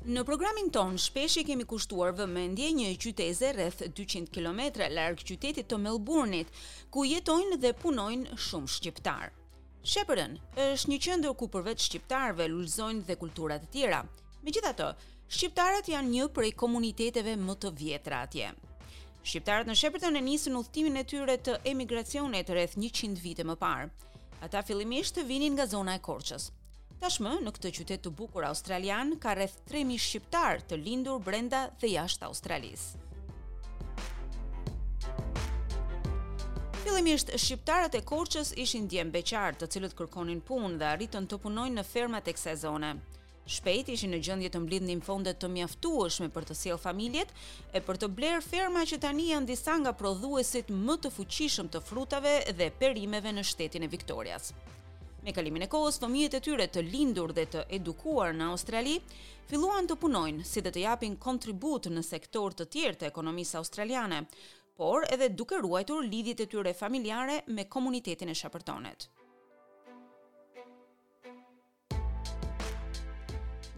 Në programin ton, shpesh i kemi kushtuar vëmendje një qyteze rreth 200 km larg qytetit të Melbourne-it, ku jetojnë dhe punojnë shumë shqiptar. Shepërën është një qendër ku përveç shqiptarëve lulëzojnë dhe kultura të tjera. Megjithatë, shqiptarët janë një prej komuniteteve më të vjetra atje. Shqiptarët në Shepërton e nisën udhtimin e tyre të emigracionit rreth 100 vite më parë. Ata fillimisht vinin nga zona e Korçës. Tashmë, në këtë qytet të bukur australian, ka rreth 3000 shqiptar të lindur brenda dhe jashtë Australisë. Fillimisht shqiptarët e Korçës ishin djem beqar, të cilët kërkonin punë dhe arritën të punojnë në fermat e kësaj zone. Shpejt ishin në gjendje të mblidhnin fonde të mjaftueshme për të sjellë familjet e për të blerë ferma që tani janë disa nga prodhuesit më të fuqishëm të frutave dhe perimeve në shtetin e Viktorias. Me kalimin e kohës, fëmijët e tyre të lindur dhe të edukuar në Australi filluan të punojnë si dhe të japin kontribut në sektor të tjerë të ekonomisë australiane, por edhe duke ruajtur lidhjet e tyre familjare me komunitetin e Sheppartonet.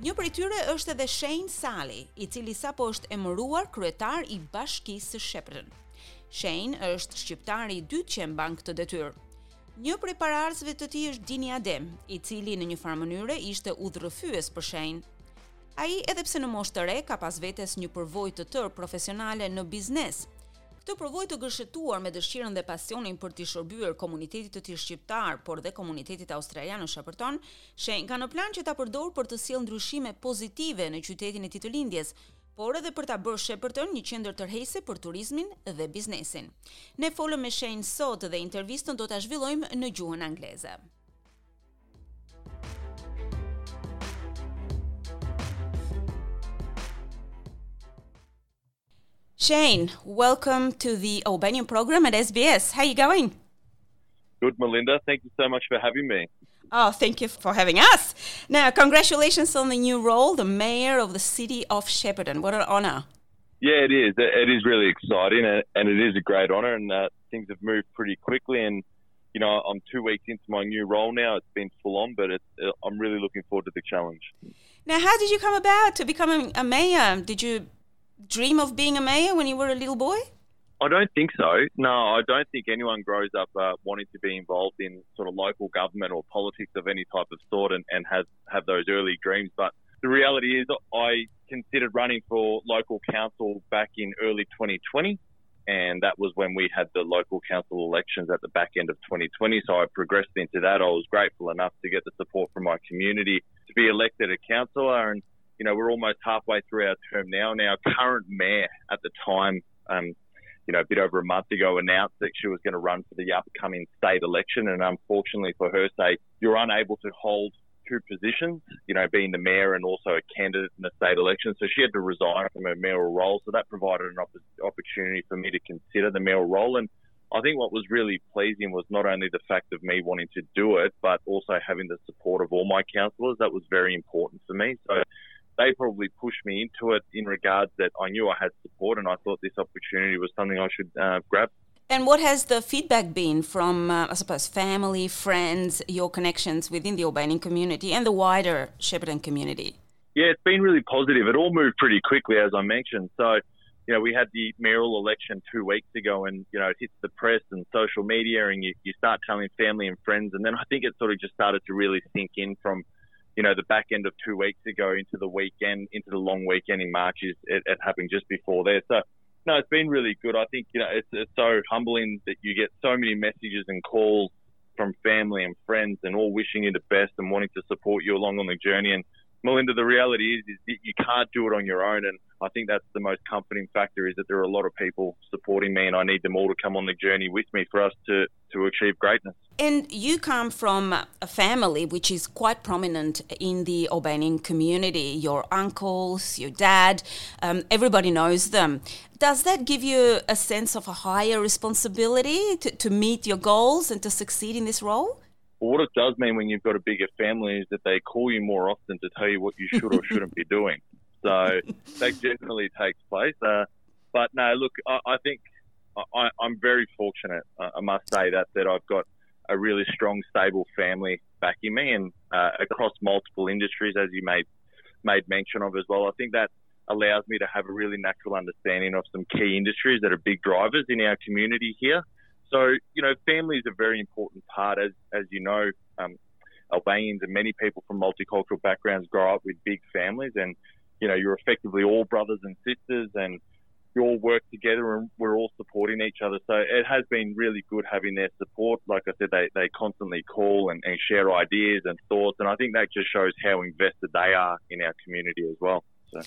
Një prej tyre është edhe Shane Sally, i cili sapo është emëruar kryetar i Bashkisë së Shepparton. Shane është shqiptari i dytë që mban këtë detyrë. Një prej paraardhësve të tij është Dini Adem, i cili në një farë mënyre ishte udhërrëfyes për Shane. Ai, edhe pse në moshë të re, ka pas vetes një përvojë të tërë profesionale në biznes, Këtë provoj të gërshetuar me dëshirën dhe pasionin për të shërbyer komunitetit të tij shqiptar, por dhe komunitetit australian në Shepparton, Shane ka në plan që ta përdor për të sjellë ndryshime pozitive në qytetin e tij të lindjes, por edhe për ta bërë Shepparton një qendër tërheqëse për turizmin dhe biznesin. Ne folëm me Shane sot dhe intervistën do ta zhvillojmë në gjuhën angleze. Shane, welcome to the Albanian program at SBS. How are you going? Good, Melinda. Thank you so much for having me. Oh, thank you for having us. Now, congratulations on the new role, the mayor of the city of Shepparton. What an honor. Yeah, it is. It is really exciting, and it is a great honor. And uh, things have moved pretty quickly. And you know, I'm two weeks into my new role now. It's been full on, but it's, uh, I'm really looking forward to the challenge. Now, how did you come about to becoming a mayor? Did you dream of being a mayor when you were a little boy? I don't think so. No, I don't think anyone grows up uh, wanting to be involved in sort of local government or politics of any type of sort and, and has have those early dreams. But the reality is, I considered running for local council back in early 2020, and that was when we had the local council elections at the back end of 2020. So I progressed into that. I was grateful enough to get the support from my community to be elected a councillor, and you know, we're almost halfway through our term now, and our current mayor at the time, um, you know, a bit over a month ago, announced that she was going to run for the upcoming state election. And unfortunately for her sake, you're unable to hold two positions, you know, being the mayor and also a candidate in the state election. So she had to resign from her mayoral role. So that provided an opp- opportunity for me to consider the mayoral role. And I think what was really pleasing was not only the fact of me wanting to do it, but also having the support of all my councillors. That was very important for me. So they probably pushed me into it in regards that I knew I had support and I thought this opportunity was something I should uh, grab. And what has the feedback been from, uh, I suppose, family, friends, your connections within the Albanian community and the wider Shepparton community? Yeah, it's been really positive. It all moved pretty quickly, as I mentioned. So, you know, we had the mayoral election two weeks ago, and you know, it hits the press and social media, and you, you start telling family and friends, and then I think it sort of just started to really sink in from you know, the back end of two weeks ago into the weekend, into the long weekend in March is it, it happened just before there. So, no, it's been really good. I think, you know, it's, it's so humbling that you get so many messages and calls from family and friends and all wishing you the best and wanting to support you along on the journey. And Melinda, the reality is, is that you can't do it on your own. And I think that's the most comforting factor is that there are a lot of people supporting me and I need them all to come on the journey with me for us to, to achieve greatness. And you come from a family which is quite prominent in the Albanian community. Your uncles, your dad, um, everybody knows them. Does that give you a sense of a higher responsibility to, to meet your goals and to succeed in this role? Well, what it does mean when you've got a bigger family is that they call you more often to tell you what you should or shouldn't be doing. So that generally takes place. Uh, but no, look, I, I think I, am very fortunate. Uh, I must say that that I've got a really strong, stable family backing me, and uh, across multiple industries, as you may made mention of as well. I think that allows me to have a really natural understanding of some key industries that are big drivers in our community here. So, you know, family is a very important part. As, as you know, um, Albanians and many people from multicultural backgrounds grow up with big families and, you know, you're effectively all brothers and sisters and you all work together and we're all supporting each other. So it has been really good having their support. Like I said, they, they constantly call and, and share ideas and thoughts. And I think that just shows how invested they are in our community as well. So.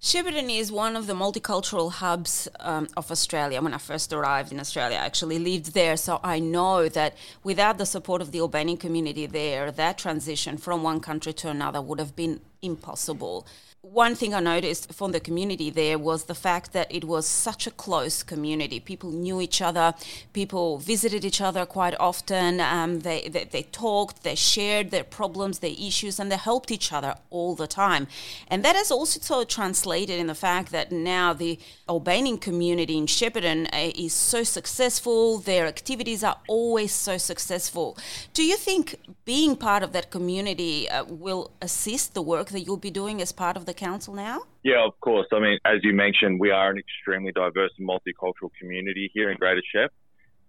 Shepparton is one of the multicultural hubs um, of Australia. When I first arrived in Australia, I actually lived there, so I know that without the support of the Albanian community there, that transition from one country to another would have been impossible one thing I noticed from the community there was the fact that it was such a close community. People knew each other, people visited each other quite often. Um, they, they, they talked, they shared their problems, their issues, and they helped each other all the time. And that has also translated in the fact that now the Albanian community in Shepparton uh, is so successful. Their activities are always so successful. Do you think being part of that community uh, will assist the work that you'll be doing as part of the council now? Yeah, of course. I mean, as you mentioned, we are an extremely diverse and multicultural community here in Greater Shep,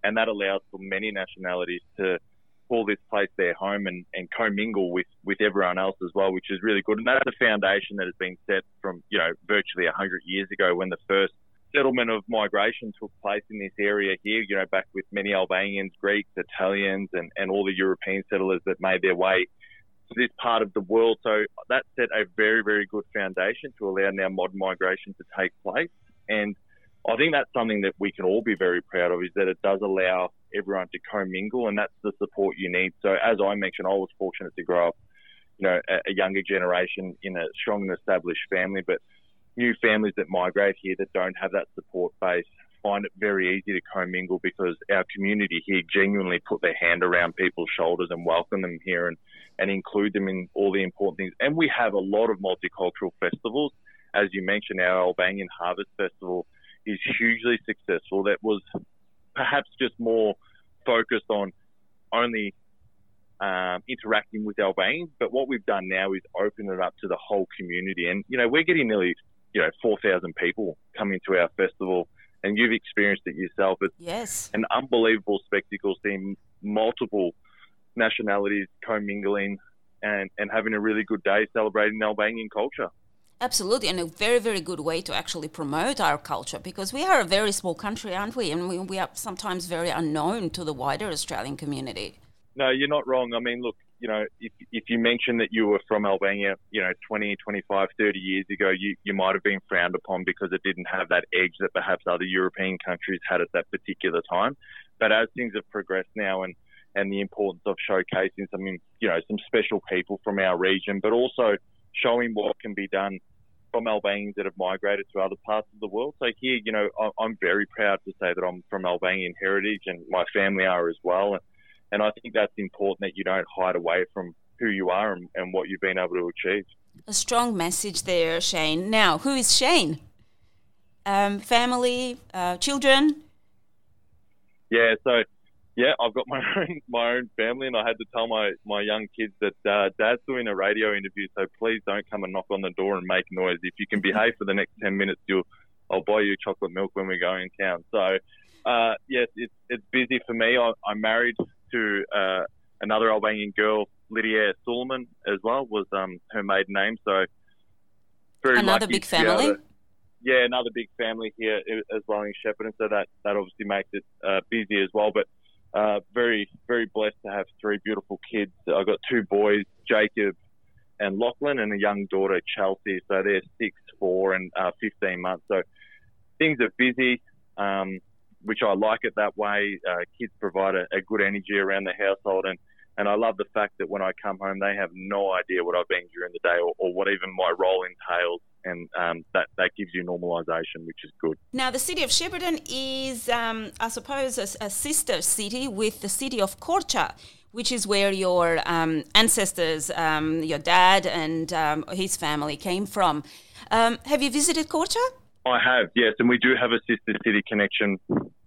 and that allows for many nationalities to call this place their home and, and commingle with, with everyone else as well, which is really good. And that's a foundation that has been set from, you know, virtually 100 years ago when the first settlement of migration took place in this area here, you know, back with many Albanians, Greeks, Italians, and, and all the European settlers that made their way this part of the world. So that set a very, very good foundation to allow now modern migration to take place. And I think that's something that we can all be very proud of is that it does allow everyone to commingle and that's the support you need. So as I mentioned, I was fortunate to grow up, you know, a, a younger generation in a strong and established family, but new families that migrate here that don't have that support base find it very easy to commingle because our community here genuinely put their hand around people's shoulders and welcome them here and, and include them in all the important things. And we have a lot of multicultural festivals. As you mentioned, our Albanian Harvest Festival is hugely successful. That was perhaps just more focused on only um, interacting with Albanians, but what we've done now is open it up to the whole community. And, you know, we're getting nearly, you know, 4,000 people coming to our festival and you've experienced it yourself. It's yes. an unbelievable spectacle seeing multiple nationalities commingling and, and having a really good day celebrating Albanian culture. Absolutely, and a very, very good way to actually promote our culture because we are a very small country, aren't we? And we, we are sometimes very unknown to the wider Australian community. No, you're not wrong. I mean, look, you know, if, if you mentioned that you were from Albania, you know, 20, 25, 30 years ago, you, you might have been frowned upon because it didn't have that edge that perhaps other European countries had at that particular time. But as things have progressed now and, and the importance of showcasing some, you know, some special people from our region, but also showing what can be done from Albanians that have migrated to other parts of the world. So here, you know, I'm very proud to say that I'm from Albanian heritage and my family are as well. And, and I think that's important that you don't hide away from who you are and, and what you've been able to achieve. A strong message there, Shane. Now, who is Shane? Um, family, uh, children? Yeah, so yeah, I've got my own my own family, and I had to tell my my young kids that uh, Dad's doing a radio interview, so please don't come and knock on the door and make noise. If you can behave for the next ten minutes, you'll I'll buy you chocolate milk when we go in town. So uh, yes, it's it's busy for me. I, I'm married to uh, another Albanian girl, Lydia Suleiman, as well, was um, her maiden name. So very another big family. To, yeah, another big family here as well in Shepparton. So that that obviously makes it uh, busy as well. But uh, very very blessed to have three beautiful kids. I've got two boys, Jacob and Lachlan, and a young daughter, Chelsea. So they're six, four, and uh, 15 months. So things are busy. Um, which I like it that way. Uh, kids provide a, a, good energy around the household, and, and I love the fact that when I come home, they have no idea what I've been during the day or, or what even my role entails, and um, that that gives you normalisation, which is good. Now, the city of Shepparton is, um, I suppose, a, a, sister city with the city of Korcha. Which is where your um, ancestors, um, your dad and um, his family came from. Um, have you visited Korcha? I have, yes, and we do have a sister city connection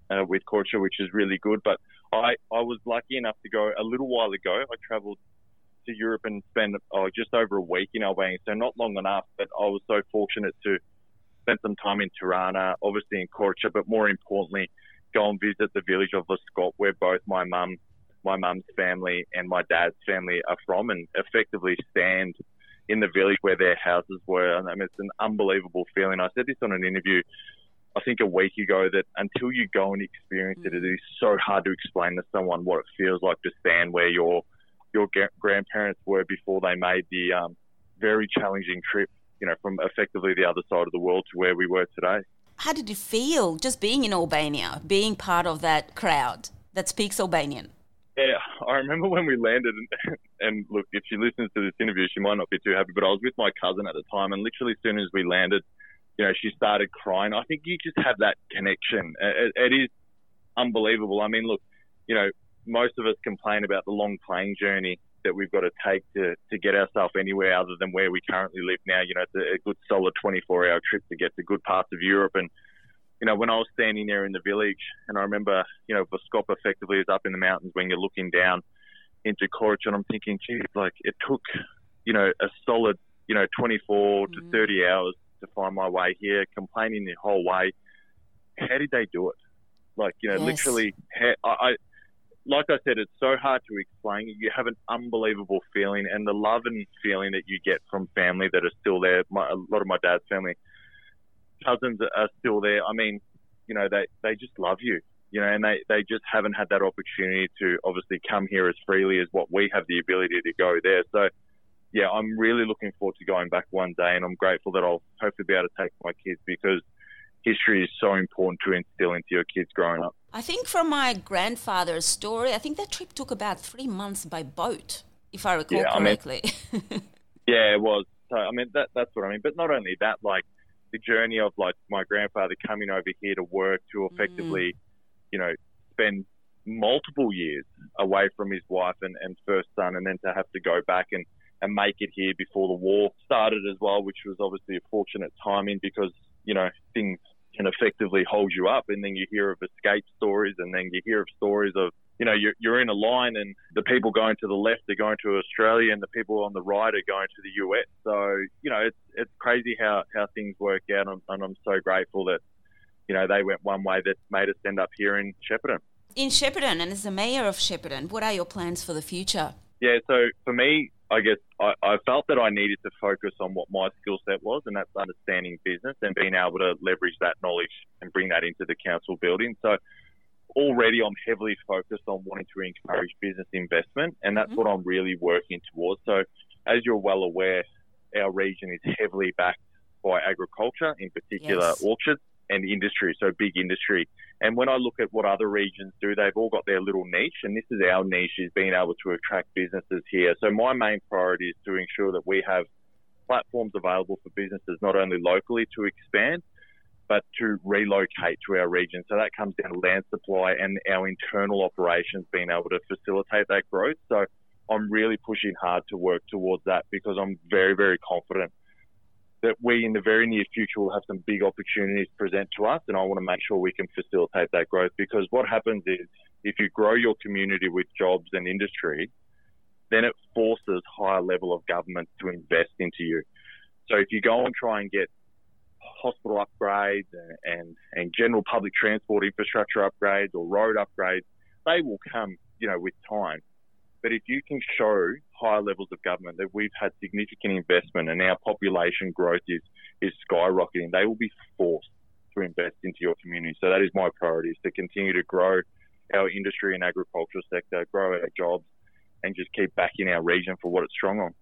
uh, with Korcha, which is really good. But I, I was lucky enough to go a little while ago. I travelled to Europe and spend oh, just over a week in Albania, so not long enough. But I was so fortunate to spend some time in Tirana, obviously in Korcha, but more importantly, go and visit the village of Voskop, where both my mum, my mum's family, and my dad's family are from, and effectively stand in the village where their houses were. And I mean, it's an unbelievable feeling. I said this on an interview, I think a week ago, that until you go and experience it, it is so hard to explain to someone what it feels like to stand where your your grandparents were before they made the um, very challenging trip, you know, from effectively the other side of the world to where we were today. How did you feel just being in Albania, being part of that crowd that speaks Albanian? Yeah, I remember when we landed, and, and, look, if she listens to this interview, she might not be too happy, but I was with my cousin at the time, and literally as soon as we landed, you know, she started crying. I think you just have that connection. it, it is unbelievable. I mean, look, you know, most of us complain about the long plane journey that we've got to take to, to get ourselves anywhere other than where we currently live now. You know, it's a, a good solid 24 hour trip to get to good parts of Europe. And, you know, when I was standing there in the village, and I remember, you know, Voskop effectively is up in the mountains when you're looking down into Korch, and I'm thinking, geez, like it took, you know, a solid, you know, 24 mm. to 30 hours to find my way here, complaining the whole way. How did they do it? Like, you know, yes. literally, I, I like I said, it's so hard to explain. You have an unbelievable feeling, and the love and feeling that you get from family that are still there. My, a lot of my dad's family cousins are still there. I mean, you know, they they just love you, you know, and they they just haven't had that opportunity to obviously come here as freely as what we have the ability to go there. So. Yeah, I'm really looking forward to going back one day, and I'm grateful that I'll hopefully be able to take my kids because history is so important to instill into your kids growing up. I think from my grandfather's story, I think that trip took about three months by boat, if I recall yeah, correctly. I mean, yeah, it was. So, I mean, that, that's what I mean. But not only that, like the journey of like my grandfather coming over here to work to effectively, mm. you know, spend multiple years away from his wife and, and first son, and then to have to go back and, and make it here before the war started as well, which was obviously a fortunate timing because you know things can effectively hold you up. And then you hear of escape stories, and then you hear of stories of you know you're, you're in a line, and the people going to the left are going to Australia, and the people on the right are going to the US. So you know it's it's crazy how how things work out, and, and I'm so grateful that you know they went one way that made us end up here in Shepparton. In Shepparton, and as the mayor of Shepparton, what are your plans for the future? Yeah, so for me, I guess I, I, felt that I needed to focus on what my skill set was, and that's understanding business and being able to leverage that knowledge and bring that into the council building. So already I'm heavily focused on wanting to encourage business investment, and that's mm-hmm. what I'm really working towards. So as you're well aware, our region is heavily backed by agriculture, in particular yes. orchards and industry, so big industry. And when I look at what other regions do, they've all got their little niche, and this is our niche is being able to attract businesses here. So my main priority is to ensure that we have platforms available for businesses not only locally to expand, but to relocate to our region. So that comes down to land supply and our internal operations being able to facilitate that growth. So I'm really pushing hard to work towards that because I'm very, very confident that we in the very near future will have some big opportunities present to us, and I want to make sure we can facilitate that growth because what happens is if you grow your community with jobs and industry, then it forces higher level of government to invest into you. So if you go and try and get hospital upgrades and, and, and general public transport infrastructure upgrades or road upgrades, they will come, you know, with time. But if you can show higher levels of government that we've had significant investment and our population growth is, is skyrocketing, they will be forced to invest into your community. So that is my priority is to continue to grow our industry and agricultural sector, grow our jobs, and just keep backing our region for what it's strong on.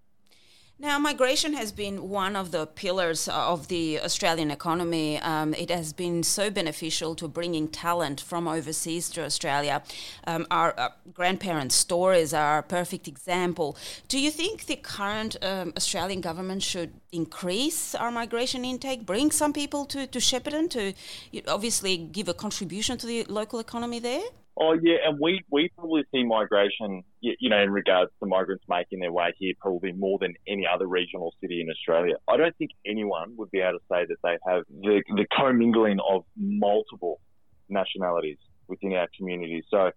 Now, migration has been one of the pillars of the Australian economy. Um, it has been so beneficial to bringing talent from overseas to Australia. Um, our uh, grandparents' stories are a perfect example. Do you think the current um, Australian government should increase our migration intake, bring some people to, to Shepparton to obviously give a contribution to the local economy there? Oh yeah, and we we probably see migration, you know, in regards to migrants making their way here, probably more than any other regional city in Australia. I don't think anyone would be able to say that they have the the commingling of multiple nationalities within our community. So,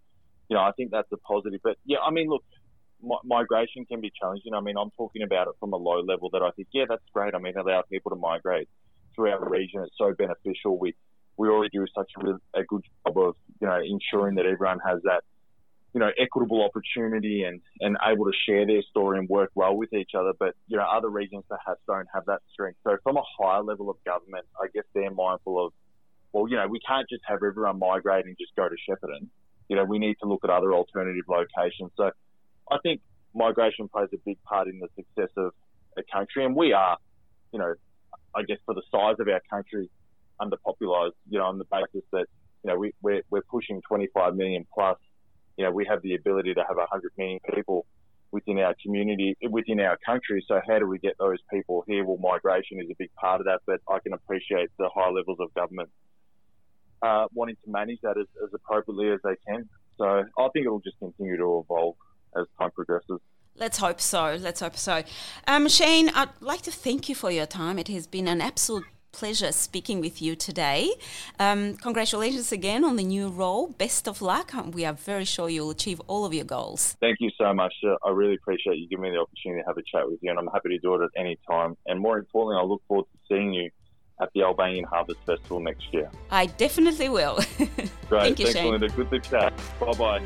you know, I think that's a positive. But yeah, I mean, look, migration can be challenging. I mean, I'm talking about it from a low level that I think, yeah, that's great. I mean, allow people to migrate through our region. It's so beneficial. We we already do such a, a good job of you know ensuring that everyone has that you know equitable opportunity and and able to share their story and work well with each other. But you know other regions perhaps don't have that strength. So from a higher level of government, I guess they're mindful of well, you know, we can't just have everyone migrate and just go to Shepparton. You know, we need to look at other alternative locations. So I think migration plays a big part in the success of a country, and we are, you know, I guess for the size of our country, underpopulated. You know, on the basis that you know we, we're we're pushing 25 million plus. You know, we have the ability to have 100 million people within our community, within our country. So how do we get those people here? Well, migration is a big part of that, but I can appreciate the high levels of government uh, wanting to manage that as, as appropriately as they can. So I think it will just continue to evolve as time progresses. Let's hope so. Let's hope so. Um, Shane, I'd like to thank you for your time. It has been an absolute pleasure speaking with you today. Um, congratulations again on the new role. Best of luck. We are very sure you'll achieve all of your goals. Thank you so much. I really appreciate you giving me the opportunity to have a chat with you, and I'm happy to do it at any time. And more importantly, I look forward to seeing you at the Albanian Harvest Festival next year. I definitely will. Great. Thank you, Thanks, Shane. Melinda. Good to chat. Bye bye.